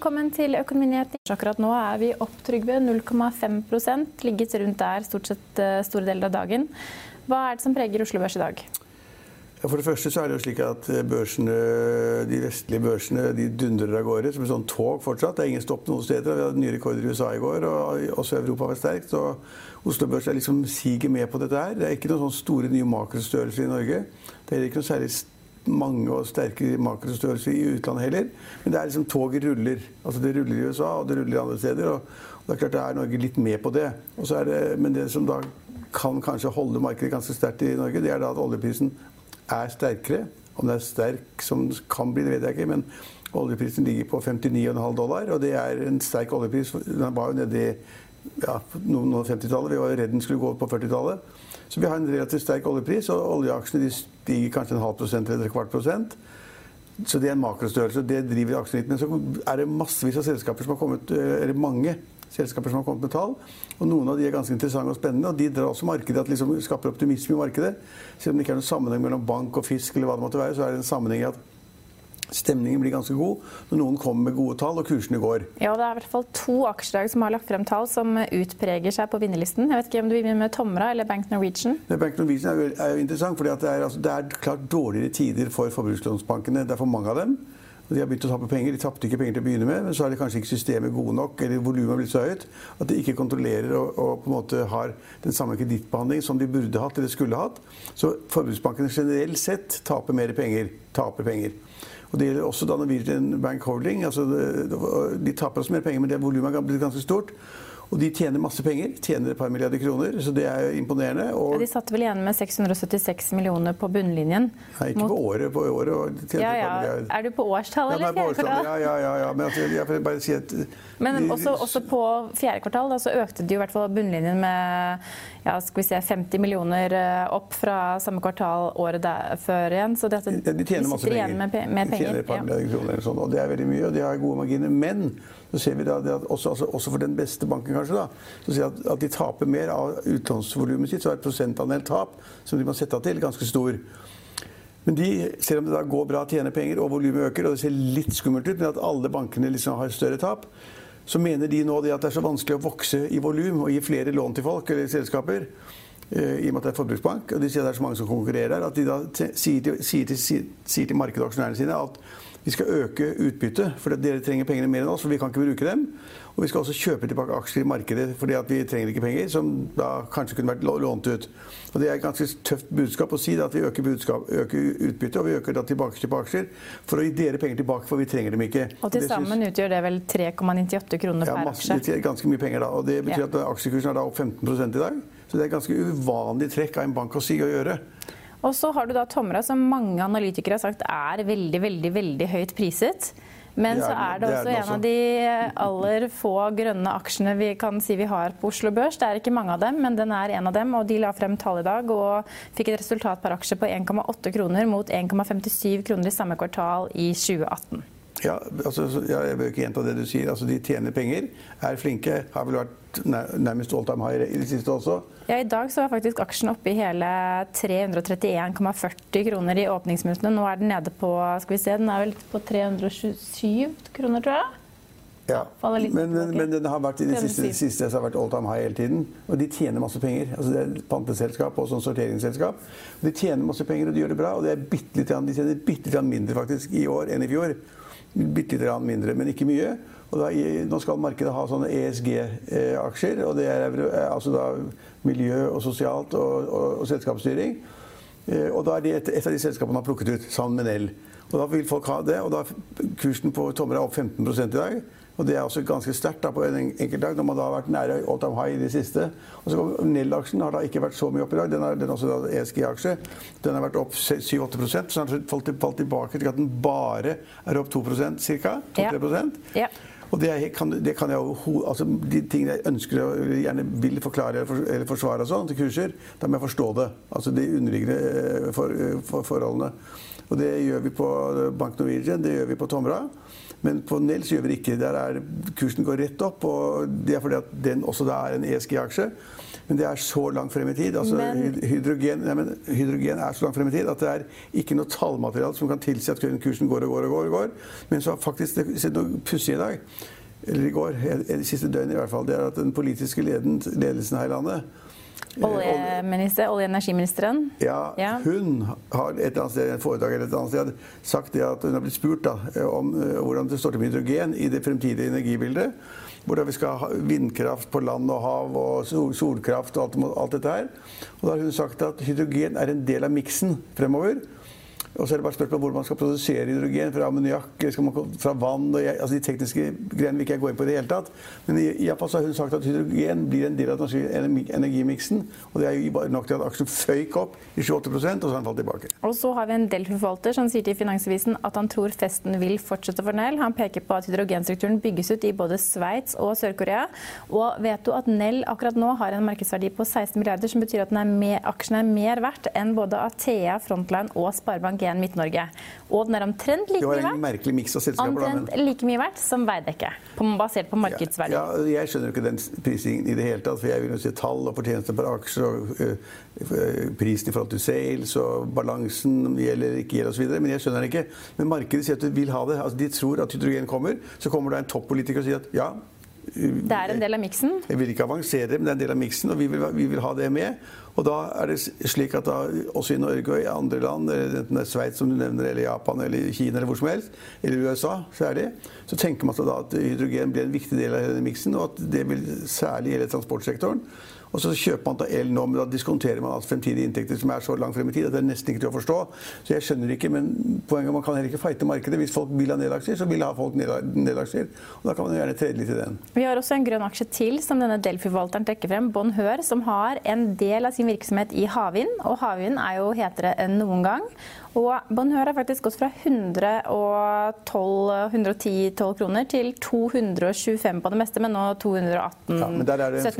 Velkommen til Økonominyheter. Akkurat nå er vi opp, Trygve. 0,5% ligget rundt der stort sett eh, store deler av dagen. Hva er det som preger Oslo Børs i dag? For det første så er det jo slik at børsene, De vestlige børsene de dundrer av gårde som et sånt tog fortsatt. Det er ingen stopp noen steder. Vi hadde nye rekorder i USA i går, og også Europa var sterkt. Så Oslo Børs er liksom siger med på dette her. Det er ikke noen sånne store nye makrostørrelser i Norge. Det er ikke noe særlig mange og sterke makrostørrelser i utlandet heller. Men det er liksom toget ruller. Altså Det ruller i USA, og det ruller andre steder. Og, og det er klart det er Norge litt med på det. det. Men det som da kan kanskje holde markedet ganske sterkt i Norge, det er da at oljeprisen er sterkere. Om det er sterk som kan bli, det vet jeg ikke. Men oljeprisen ligger på 59,5 dollar, og det er en sterk oljepris. Den var jo nede i ja, noen og 50-tallet. Vi var redd den skulle gå på 40-tallet. Så vi har en relativt sterk oljepris, og oljeaksjene de stiger kanskje en halv prosent eller et kvart prosent. Så det er en makrostørrelse. Det driver. Men så er det massevis av selskaper som har kommet, eller mange selskaper som har kommet med tall. Og noen av de er ganske interessante og spennende, og de drar også markedet, at liksom skaper optimisme i markedet. Selv om det ikke er noen sammenheng mellom bank og fisk, eller hva det måtte være, så er det en sammenheng i at Stemningen blir ganske god når noen kommer med gode tall og kursene går. Ja, Det er i hvert fall to aksjedag som har lagt frem tall som utpreger seg på vinnerlisten. Jeg vet ikke om du vil med Tomra eller Bank Norwegian? Bank Norwegian er jo, er jo interessant, for det, altså, det, er klart dårligere tider for forbrukslånsbankene. Det er for mange av dem. Og de har begynt å tappe penger. De tapte ikke penger til å begynne med, men så er det kanskje ikke systemet gode nok, eller volumet har blitt så høyt at de ikke kontrollerer og, og på en måte har den samme kredittbehandling som de burde hatt eller skulle hatt. Så forbruksbankene generelt sett taper mer penger. Taper penger. Og Det gjelder også da Bank Holding. Altså de taper også mer penger, men det volumet har blitt ganske stort. Og de tjener masse penger. Tjener et par milliarder kroner, så det er imponerende. Og... Ja, de satt vel igjen med 676 millioner på bunnlinjen. Nei, ikke mot... på året. På året ja, ja. Er du på årstall eller fjerde kvartal? Ja, ja, ja, ja. Men altså, jeg får bare si at Men også, også på fjerde kvartal da, så økte de i hvert fall bunnlinjen med ja, skal vi se, 50 millioner eh, opp fra samme kvartal året der, før igjen. Så dette, ja, de tjener masse penger. Med, med de tjener et par milliarder kroner eller sånn, og det er veldig mye, og de har gode marginer. Men så ser vi da at også, altså, også, for den beste banken, kanskje, da, så ser vi at, at de taper mer av utlånsvolumet sitt. Så er prosentandel tap som de må sette av til, ganske stor. Men de, selv om det da går bra, tjener penger og volumet øker, og det ser litt skummelt ut, men at alle bankene liksom har større tap, så mener de nå det at det er så vanskelig å vokse i volum og gi flere lån til folk eller selskaper. Eh, I og med at det er forbruksbank, og de sier at det er så mange som konkurrerer, der, at de da sier til, sier til, sier til markedet og aksjonærene sine at vi skal øke utbyttet, for dere trenger pengene mer enn oss, for vi kan ikke bruke dem. Og vi skal også kjøpe tilbake aksjer i markedet fordi vi trenger ikke penger, som da kanskje kunne vært lånt ut. Og Det er et ganske tøft budskap å si at vi øker, budskap, øker utbyttet og vi øker da tilbakekjøp av aksjer for å gi dere penger tilbake, for vi trenger dem ikke. Og Til sammen utgjør det vel 3,98 kroner ja, per aksje? Ja, ganske mye penger da. Og Det betyr ja. at aksjekursen er da opp 15% i dag. Så det er et ganske uvanlig trekk av en bank å si og gjøre. Og så har du da Tomra, som mange analytikere har sagt er veldig, veldig, veldig høyt priset. Men så er det også det er en av de aller få grønne aksjene vi kan si vi har på Oslo Børs. Det er ikke mange av dem, men den er en av dem. Og de la frem tall i dag og fikk et resultat per aksje på 1,8 kroner mot 1,57 kroner i samme kvartal i 2018. Ja, altså, jeg bør ikke gjenta det du sier. Altså, de tjener penger, er flinke. Har vel vært nærmest all time high i det siste også. Ja, I dag så var faktisk aksjen oppe i hele 331,40 kroner i åpningsminuttene. Nå er den nede på skal vi se, den er vel på 327 kroner, tror jeg. Ja. Men, men, men, den har vært i det siste, siste har vært all time high hele tiden. Og de tjener masse penger. Altså det er panteselskap og sånn sorteringsselskap. De tjener masse penger, og de gjør det bra. Og det er bitte litt, de tjener bitte litt mindre faktisk i år enn i fjor. Bitte litt mindre, men ikke mye. Da, nå skal markedet ha sånne ESG-aksjer. og Det er altså da miljø og sosialt og, og, og selskapsstyring. Eh, og da er det et, et, av de selskapene man har plukket ut, sammen med Nell. Og da vil folk ha det. Og da kursen på Tomra er opp 15 i dag. Og det er også ganske sterkt på en enkelt dag, når man da har vært nære all time high i det siste. Og så Nell-aksjen har da ikke vært så mye opp i dag. Den er, den er også ESG-aksje. Den har vært opp 7-8 så den har falt, tilbake til at den bare er opp 2 ca. 2-3 ja. Og det, kan, det kan jeg altså De tingene jeg ønsker og gjerne vil forklare eller forsvare sånn til kurser, da må jeg forstå det. Altså de underliggende eh, for, eh, for, forholdene. Og det gjør vi på Bank Norwegian, det gjør vi på Tomra. Men på Nels gjør vi det ikke. Der er kursen går rett opp, og det er fordi at den også er en ESG-aksje. Men det er så langt frem i tid. Altså, men... hydrogen, nei, hydrogen, er så langt frem i tid at det er ikke noe tallmateriale som kan tilsi at kursen går og går og går. og går. Men så faktisk det skjedd noe pussig i dag, eller i går, det siste døgnet i hvert fall, det er at den politiske ledelsen her i landet Olje- og energiministeren? Ja, ja, hun har et eller annet sted, en foredrag eller et annet sted sagt at hun har blitt spurt da, om eh, hvordan det står til med hydrogen i det fremtidige energibildet hvordan vi skal ha vindkraft på land og hav og solkraft og alt, alt dette her. Og da har hun sagt at hydrogen er en del av miksen fremover. Og så er det bare spørsmål hvor man skal produsere hydrogen. Fra ammoniakk, fra vann altså De tekniske greiene vil ikke jeg gå inn på i det hele tatt. Men i, i så har hun sagt at hydrogen blir en del av den norske energimiksen. Og det er jo nok til at aksjen føyk opp i 28 og så har den falt tilbake. Og så har vi en Delfi-forvalter som sier til Finansavisen at han tror festen vil fortsette for Nell. Han peker på at hydrogenstrukturen bygges ut i både Sveits og Sør-Korea. Og vet du at Nell akkurat nå har en markedsverdi på 16 milliarder, som betyr at er med, aksjen er mer verdt enn både Athea, Frontline og Sparebank G1 Midt-Norge. Og den er omtrent like mye verdt, omtrent like mye verdt som Veidekke, basert på markedsverdi. Ja, ja, jeg skjønner ikke den prisingen i det hele tatt. For jeg vil jo se tall og fortjeneste per aksje og uh, prisen i forhold til sales og balansen gjelder ikke gjelder osv. Men jeg skjønner det ikke. Men markedet sier at de vil ha det. Altså, de tror at hydrogen kommer. Så kommer det en toppolitiker og sier at ja, det er en del av miksen? Jeg vil ikke avansere, men det er en del av miksen, og vi vil, vi vil, ha det med. Og da er det slik at da, også i Norge og i andre land, enten det er Sveits som du nevner, eller Japan eller Kina eller hvor som helst, eller USA særlig, så tenker man seg da at hydrogen blir en viktig del av denne miksen, og at det vil særlig gjelde transportsektoren. Og så kjøper man da el nå, men da diskonterer man altså fremtidige inntekter som er så langt frem i tid at det er nesten ikke til å forstå. Så jeg skjønner ikke, men poenget man kan heller ikke fighte markedet. Hvis folk vil ha nedaksjer, så vil ha folk nedaksjer. Og da kan man gjerne trede litt i den. Vi har også en grønn aksje til som denne Delphi-forvalteren trekker frem, Bon Hør, som har en del av sin virksomhet i havvind. Og havvind er jo hetere enn noen gang. Og Bonheur har faktisk gått fra 110-12 kroner til 225 på det meste, men nå 218-17 ja,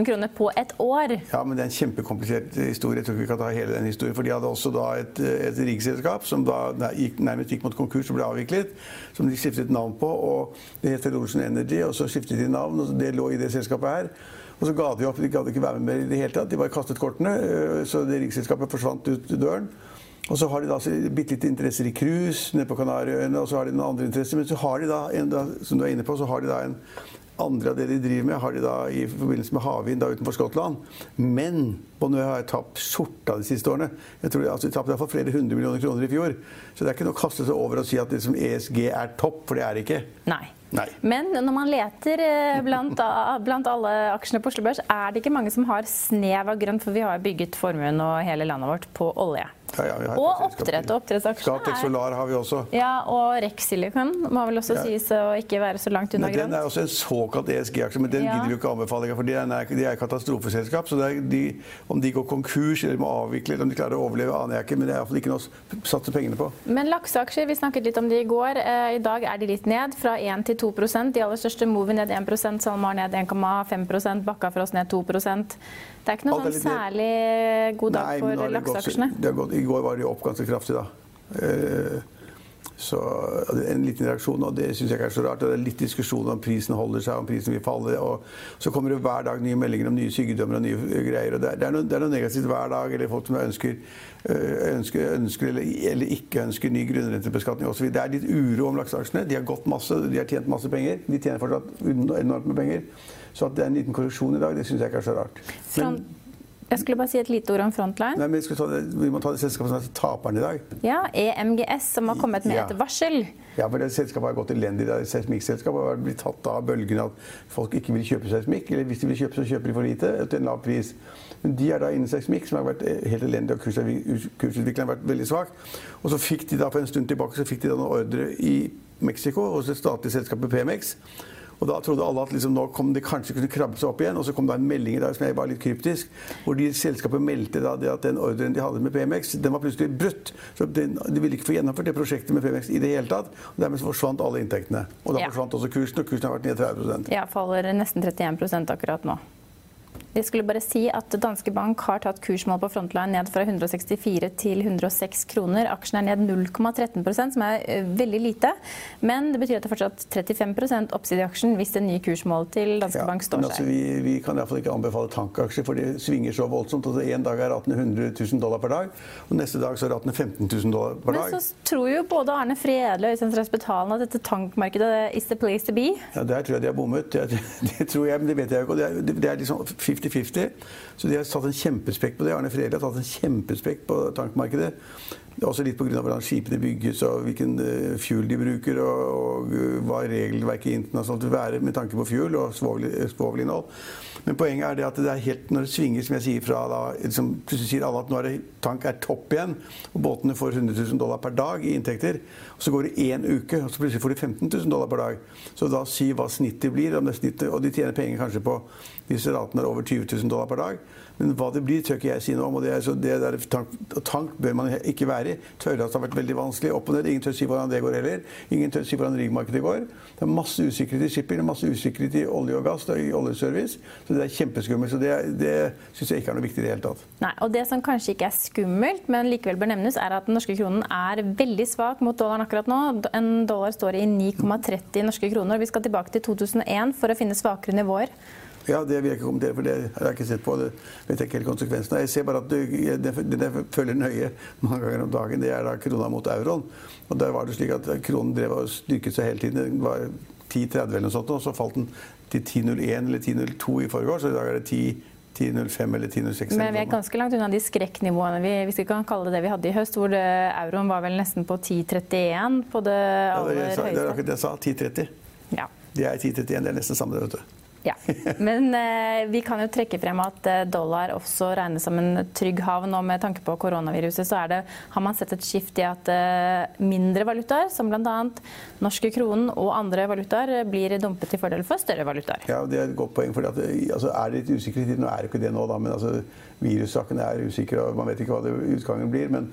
kroner på et år. Ja, men det er en kjempekomplisert historie. Jeg tror ikke vi kan ta hele den historien. For de hadde også da et, et riggselskap som da gikk, nærmest gikk mot konkurs og ble avviklet. Som de skiftet navn på. og Det het Ocean Energy, og så skiftet de navn. og Det lå i det selskapet her. Og så ga de opp. De gadd ikke være med mer i det hele tatt. De bare kastet kortene. Øh, så det riggselskapet forsvant ut døren. Og så har de da bitte litt interesser i cruise nede på Kanariøyene, og så har de noen andre interesser. Men så har de da, en, da, som du er inne på, så har de da en andre av det de driver med, har de da i forbindelse med havvind utenfor Skottland. Men Bonnøy har tapt skjorta de siste årene. Jeg tror de, altså, De tapte iallfall flere hundre millioner kroner i fjor. Så det er ikke noe å kaste seg over og si at liksom, ESG er topp, for det er det ikke. Nei. Nei. Men når man leter eh, blant, blant, alle aksjene på Oslo Børs, er det ikke mange som har snev av grønt, for vi har bygget formuen og hele landet vårt på olje. Ja, ja, og oppdrett og oppdrettsaksjene. Scatec Solar har vi også. Ja, Og Rex Silicon må vel også sies å ikke være så langt unna grønt. Den er også en såkalt ESG-aksje, men den gidder vi ikke anbefale. For de er, de er katastrofeselskap. så de, Om de går konkurs eller må avvikle eller om de klarer å overleve, aner jeg ikke. Men det er iallfall ikke noe å satse pengene på. Men lakseaksjer, vi snakket litt om de i går. Eh, I dag er de litt ned, fra 1 til 2 De aller største Movi ned 1% SalMar ned 1,5% Bakkafrost ned 2 Det er ikke noe sånn særlig god dag for lakseaksjene? I går var de opp ganske kraftig, da. Eh, Så En liten reaksjon, og det syns jeg ikke er så rart. og Det er litt diskusjon om prisen holder seg, om prisen vil falle. og Så kommer det hver dag nye meldinger om nye sykdommer og nye greier. og Det er, det er, noe, det er noe, negativt hver dag. Eller folk som ønsker, øh, ønsker, ønsker eller, eller, ikke ønsker ny grunnrentebeskatning osv. Det er litt uro om lakseaksjene. De har gått masse, de har tjent masse penger. De tjener fortsatt enormt med penger. Så at det er en liten korreksjon i dag, det syns jeg ikke er så rart. Men, jeg skulle bare si et lite ord om Frontline. Nei, men ta, Vi må ta det selskapet som er taperen i dag. Ja, EMGS, som har kommet med ja. et varsel. Ja, for det selskapet har gått elendig. Det er seismikkselskap har blitt tatt av bølgen at folk ikke vil kjøpe seismikk. Eller hvis de vil kjøpe, så kjøper de for lite til en lav pris. Men de er da innen seismikk, som har vært helt elendig, og kursutviklingen har vært veldig svak. Og så fikk de da for en stund tilbake så fikk de da noen ordre i Mexico hos det statlige selskapet PMX. Og da trodde alle at liksom, nå kom det kanskje kunne krabbe seg opp igjen. Og så kom det en melding i dag som jeg var litt kryptisk, hvor de selskapet meldte da at den ordren de hadde med PMX, den var plutselig brutt. Så de, de ville ikke få gjennomført det prosjektet med PMX i det hele tatt. Og dermed forsvant alle inntektene. Og da ja. forsvant også kursen, og kursen har vært ned 30% Ja, faller nesten 31% akkurat nå. Jeg skulle bare si at Danske Bank har tatt kursmål på Frontline ned fra 164 til 106 kroner. Aksjen er ned 0,13% som er eh, veldig lite. Men det betyr at det er fortsatt 35 oppside i aksjen hvis det nye kursmålet til Danske ja, Bank står altså, seg. Vi, vi, kan iallfall ikke anbefale tankaksjer, for det svinger så voldsomt. Altså, en dag er ratene 100 000 dollar per dag, og neste dag så er ratene 15 000 dollar per dag. Men så tror jo både Arne Fredle og Øystein Strasbetalen at dette tankmarkedet is the place to be. Ja, Der tror jeg de har bommet. Det, det, tror jeg, men det vet jeg jo ikke. Det er, det er liksom 50-50. Så de har tatt en kjempespekk på det. Arne Frele har tatt en kjempespekk på tankmarkedet. Det er også litt pga. hvordan skipene bygges og hvilken uh, fuel de bruker, og, og uh, hva regelverket internasjonalt vil være med tanke på fuel og svovelinnhold. Men poenget er det at det er helt når det svinger, som jeg sier fra da, liksom, Plutselig sier alle at nå er det, tank er topp igjen, og båtene får 100 000 dollar per dag i inntekter. Og så går det én uke, og så plutselig får de 15 000 dollar per dag. Så da si hva snittet blir, Om det snittet, og de tjener penger kanskje på disse ratene er over 20 000 dollar per dag. Men hva det blir, tør ikke jeg si noe om. og det, er, det der, tank, tank, bør man ikke være i. Tørrlast har vært veldig vanskelig. Opp og ned. Ingen tør si hvordan det går heller. Ingen tør si hvordan riggmarkedet går. Det er masse usikkerhet i shipping, masse usikkerhet i olje og gass og i oljeservice. Så det er kjempeskummelt. Så det, det syns jeg ikke er noe viktig i det hele tatt. Nei, og Det som kanskje ikke er skummelt, men likevel bør nevnes, er at den norske kronen er veldig svak mot dollaren akkurat nå. En dollar står i 9,30 norske kroner. Vi skal tilbake til 2001 for å finne svakere nivåer. Ja, Det vil jeg ikke kommentere, for det har jeg ikke sett på. Det vet jeg ikke helt konsekvensen. Jeg ser bare at jeg følger nøye mange ganger om dagen, det er da krona mot euroen. Og der var det slik at kronen drev og styrket seg hele tiden. Den var 10,30 eller noe sånt, og så falt den til 10,01 eller 10,02 i forgårs, så i dag er det 10 10,05 eller 10,06. Men vi er ganske langt unna de skrekknivåene vi, hvis vi kan kalle det det vi hadde i høst, hvor det, euroen var vel nesten på 10,31 på det aller ja, høyeste. Det er akkurat det jeg sa. 10,30. Ja. Det er 10,31. Det er nesten samme, det, vet du. Ja, Men eh, vi kan jo trekke frem at eh, dollar også regnes som en trygg havn. Og med tanke på koronaviruset så det, har man sett et skift i at eh, mindre valutaer, som bl.a. norske kronen og andre valutaer, blir dumpet til fordel for større valutaer. Ja, Det er et godt poeng. for altså, Er det litt usikkerhet? Nå er det ikke det nå, da, men altså, virussakene er usikre, og man vet ikke hva det, utgangen blir. men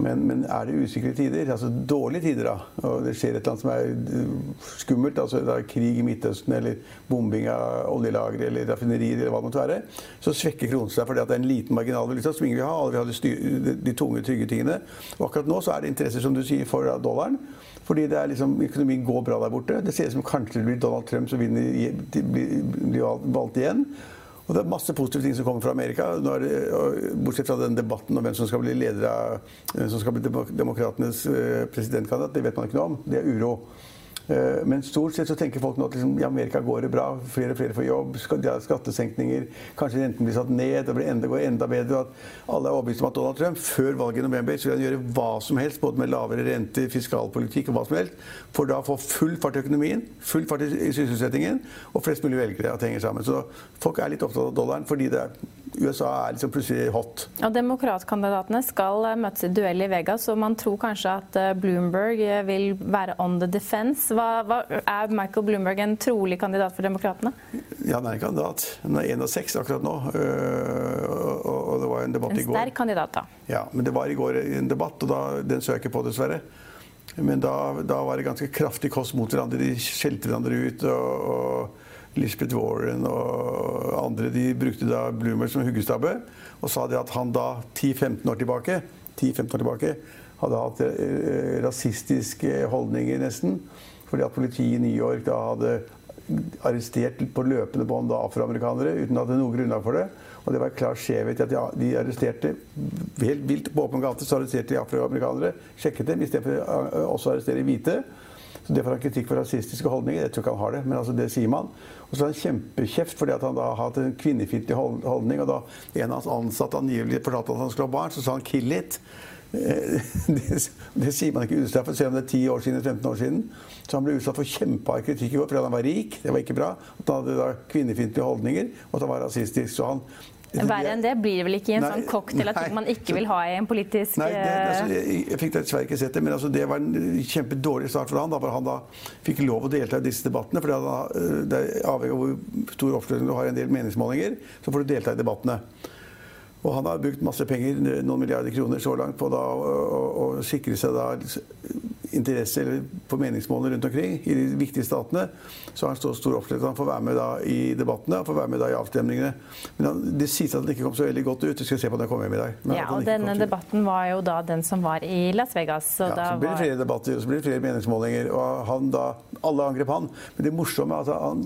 men, men, er det usikre tider, altså dårlige tider, da, og det skjer et eller annet som er eh, skummelt, altså det er krig i Midtøsten eller bombing av oljelagre eller raffinerier, eller hva det måtte være, så svekker kronen seg fordi det er en liten marginal valuta som ingen vil ha. Alle vil ha de, styr, de, tunge, trygge tingene. Og akkurat nå så er det interesser, som du sier, for dollaren. Fordi det er liksom, økonomien går bra der borte. Det ser ut som kanskje det blir Donald Trump som vinner, blir, valgt igjen. Og det er masse positive ting som kommer fra Amerika. Det, bortsett fra den debatten om hvem som skal bli leder av, hvem som skal bli demokratenes eh, presidentkandidat. Det vet man ikke noe om. Det er uro. Eh, men stort sett så tenker folk nå at liksom, i Amerika går det bra. Flere og flere får jobb. Skattesenkninger. Kanskje renten blir satt ned. Det blir enda, går enda bedre. At alle er overbevist om at Donald Trump før valget i november så vil han gjøre hva som helst, både med lavere renter, fiskalpolitikk og hva som helst, for da å få full fart i økonomien, full fart i sysselsettingen og flest mulig velgere at det henger sammen. Så folk er litt opptatt av dollaren fordi er USA er liksom plutselig hot. Og Demokratkandidatene skal eh, møtes i duell i Vegas, og man tror kanskje at eh, Bloomberg vil være on the defense. Hva, hva, er Michael Bloomberg en trolig kandidat for Demokratene? Ja, han er en kandidat. Han er én av seks akkurat nå. Og det var en debatt i går. En sterk kandidat, da. Ja, men det var i går en debatt, og da, den så jeg ikke på, dessverre. Men da, da var det ganske kraftig kost mot hverandre. De skjelte hverandre ut. og, og Lisbeth Warren og andre de brukte da Bloomer som huggestabbe. Og sa det at han da 10-15 år tilbake 10-15 år tilbake hadde hatt eh, rasistiske holdninger, nesten. Fordi at politiet i New York da hadde arrestert på løpende bånd afroamerikanere uten at det noe grunnlag for det. Og det var klar skjevhet i at de arresterte helt vilt på åpen gate. Så arresterte de afroamerikanere, sjekket dem, istedenfor å også arrestere hvite. Så Det får han kritikk for rasistiske holdninger. Jeg tror ikke han har det, men altså det sier man. Og så har han kjempekjeft fordi at han da har hatt en kvinnefiendtlig holdning. Og da en av hans ansatte angivelig fortalte at han skulle ha barn, så sa han 'kill it'. Eh, det, det, sier man ikke ustraffet, selv om det er 10 år siden, 15 år siden. Så han ble utsatt for kjempehard kritikk fordi han var rik. Det var ikke bra. At han hadde da kvinnefiendtlige holdninger, og at han var rasistisk. Så han Verre enn det blir det vel ikke i en nei, sånn cocktail at man ikke vil ha i en politisk Nei, det, altså, jeg, jeg, fikk dessverre ikke sett det, men altså, det var en kjempedårlig start for han, da, for han da fikk lov å delta i disse debattene. for det er avhengig av hvor stor oppslutning du har i en del meningsmålinger, så får du delta i debattene. Og han har brukt masse penger, noen milliarder kroner så langt, på da, å, å, å, sikre seg da interesse på meningsmålene rundt omkring i de viktige statene. Så har han så stor oppslutning at han får være med da i debattene og får være med da i avstemningene. Men han, det sies at den ikke kom så veldig godt ut. Vi skal se på den kommer hjem i dag. ja, og denne debatten var jo da den som var i Las Vegas. Så, ja, så blir det flere debatter, og så blir det flere meningsmålinger. Og han da, alle angrep han. Men det morsomme altså, han,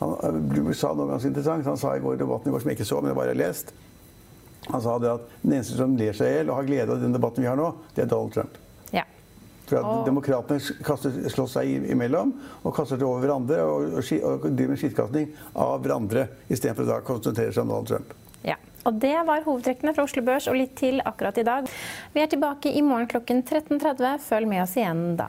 han, han sa noe ganske interessant. Han sa i går debatten i går som jeg ikke så, men det bare har lest. Han sa det at den eneste som ler seg i hjel og har glede av den debatten vi har nå, det er Donald Trump. Ja. For at og... Demokratene slåss seg imellom og kaster det over hverandre og, og, og driver med skittkasting av hverandre istedenfor å da konsentrere seg om Donald Trump. Ja. Og det var hovedtrekkene fra Oslo Børs og litt til akkurat i dag. Vi er tilbake i morgen klokken 13.30. Følg med oss igjen da.